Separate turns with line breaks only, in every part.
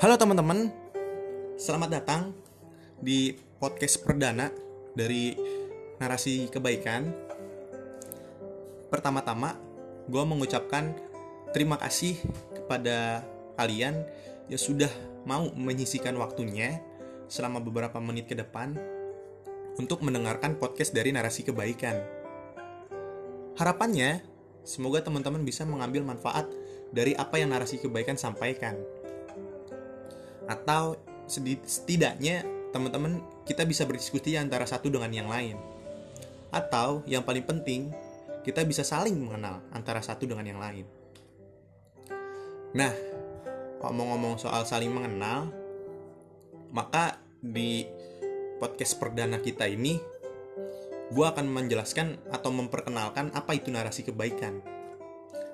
Halo teman-teman, selamat datang di podcast perdana dari narasi kebaikan. Pertama-tama, gue mengucapkan terima kasih kepada kalian yang sudah mau menyisikan waktunya selama beberapa menit ke depan untuk mendengarkan podcast dari narasi kebaikan. Harapannya, semoga teman-teman bisa mengambil manfaat dari apa yang narasi kebaikan sampaikan atau setidaknya teman-teman kita bisa berdiskusi antara satu dengan yang lain. Atau yang paling penting kita bisa saling mengenal antara satu dengan yang lain. Nah ngomong-ngomong soal saling mengenal? Maka di podcast perdana kita ini gue akan menjelaskan atau memperkenalkan apa itu narasi kebaikan.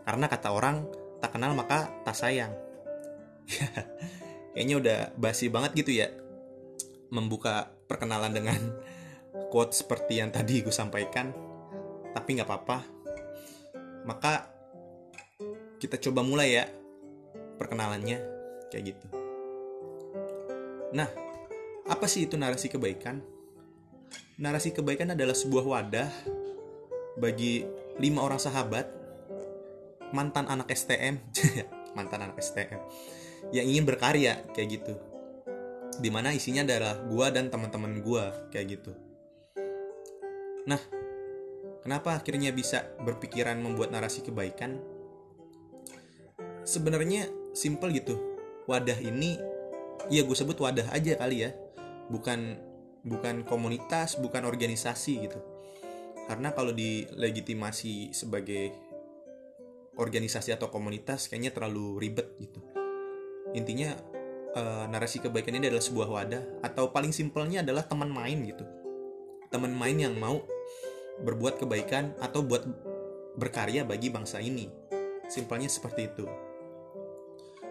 Karena kata orang tak kenal maka tak sayang kayaknya udah basi banget gitu ya membuka perkenalan dengan quote seperti yang tadi gue sampaikan. Tapi nggak apa-apa. Maka kita coba mulai ya perkenalannya kayak gitu. Nah apa sih itu narasi kebaikan? Narasi kebaikan adalah sebuah wadah bagi lima orang sahabat mantan anak STM mantan anak STM yang ingin berkarya kayak gitu. Di mana isinya adalah gua dan teman-teman gua kayak gitu. Nah kenapa akhirnya bisa berpikiran membuat narasi kebaikan? Sebenarnya simple gitu. Wadah ini ya gue sebut wadah aja kali ya. Bukan bukan komunitas bukan organisasi gitu. Karena kalau dilegitimasi sebagai organisasi atau komunitas kayaknya terlalu ribet gitu intinya uh, narasi kebaikan ini adalah sebuah wadah atau paling simpelnya adalah teman main gitu. Teman main yang mau berbuat kebaikan atau buat berkarya bagi bangsa ini. Simpelnya seperti itu.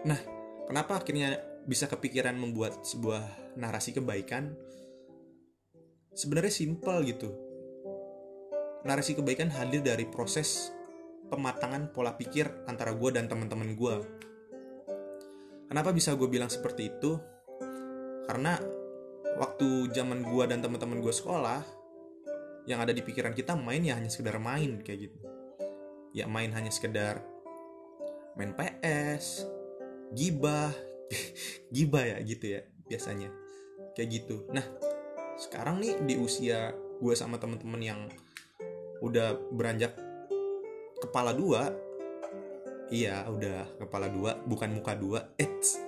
Nah kenapa akhirnya bisa kepikiran membuat sebuah narasi kebaikan? Sebenarnya simpel gitu. Narasi kebaikan hadir dari proses pematangan pola pikir antara gue dan teman-teman gue Kenapa bisa gue bilang seperti itu? Karena waktu zaman gue dan teman-teman gue sekolah, yang ada di pikiran kita main ya hanya sekedar main kayak gitu. Ya main hanya sekedar main PS, gibah, gibah ya gitu ya biasanya. Kayak gitu. Nah, sekarang nih di usia gue sama teman-teman yang udah beranjak kepala dua iya udah kepala dua bukan muka dua Eits.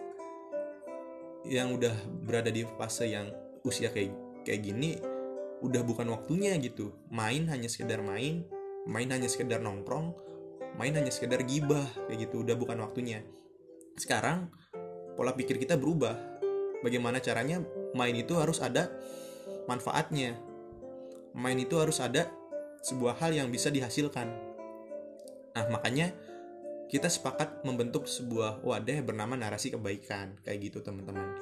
yang udah berada di fase yang usia kayak kayak gini udah bukan waktunya gitu. Main hanya sekedar main main hanya sekedar nongkrong main hanya sekedar gibah kayak gitu udah bukan waktunya. Sekarang pola pikir kita berubah. Bagaimana caranya main itu harus ada manfaatnya. Main itu harus ada sebuah hal yang bisa dihasilkan. Nah makanya kita sepakat membentuk sebuah wadah bernama narasi kebaikan kayak gitu teman-teman.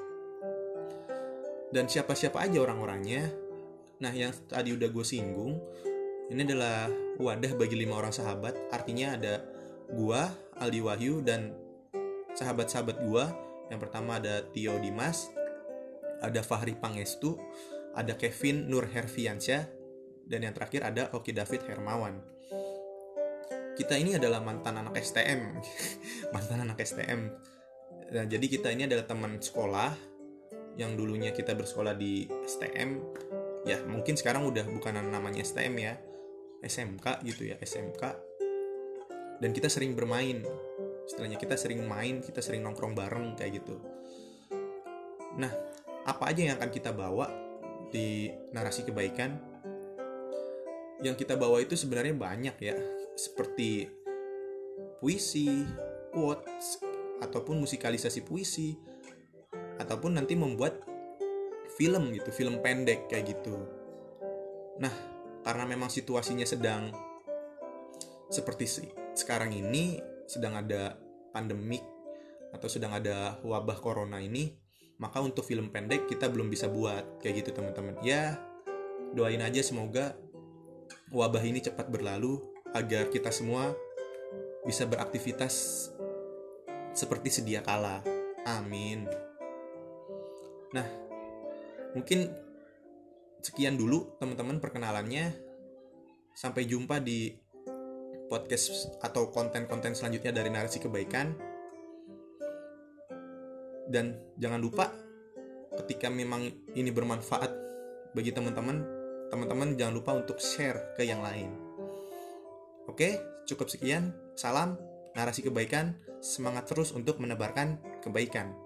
Dan siapa-siapa aja orang-orangnya. Nah yang tadi udah gue singgung ini adalah wadah bagi lima orang sahabat. Artinya ada gua Aldi Wahyu dan sahabat-sahabat gua. Yang pertama ada Tio Dimas ada Fahri Pangestu ada Kevin Nur Herfiansyah dan yang terakhir ada Oki David Hermawan kita ini adalah mantan anak STM mantan anak STM nah, jadi kita ini adalah teman sekolah yang dulunya kita bersekolah di STM ya mungkin sekarang udah bukan namanya STM ya. SMK gitu ya SMK dan kita sering bermain. Istilahnya kita sering main kita sering nongkrong bareng kayak gitu. Nah apa aja yang akan kita bawa di narasi kebaikan? Yang kita bawa itu sebenarnya banyak ya seperti puisi, quotes, ataupun musikalisasi puisi, ataupun nanti membuat film gitu, film pendek kayak gitu. Nah, karena memang situasinya sedang seperti sekarang ini sedang ada pandemik atau sedang ada wabah corona ini, maka untuk film pendek kita belum bisa buat kayak gitu teman-teman. Ya, doain aja semoga wabah ini cepat berlalu agar kita semua bisa beraktivitas seperti sedia kala. Amin. nah mungkin sekian dulu teman-teman perkenalannya sampai jumpa di podcast atau konten-konten selanjutnya dari narasi kebaikan dan jangan lupa ketika memang ini bermanfaat bagi teman-teman teman-teman jangan lupa untuk share ke yang lain oke cukup sekian. Salam narasi kebaikan. Semangat terus untuk menebarkan kebaikan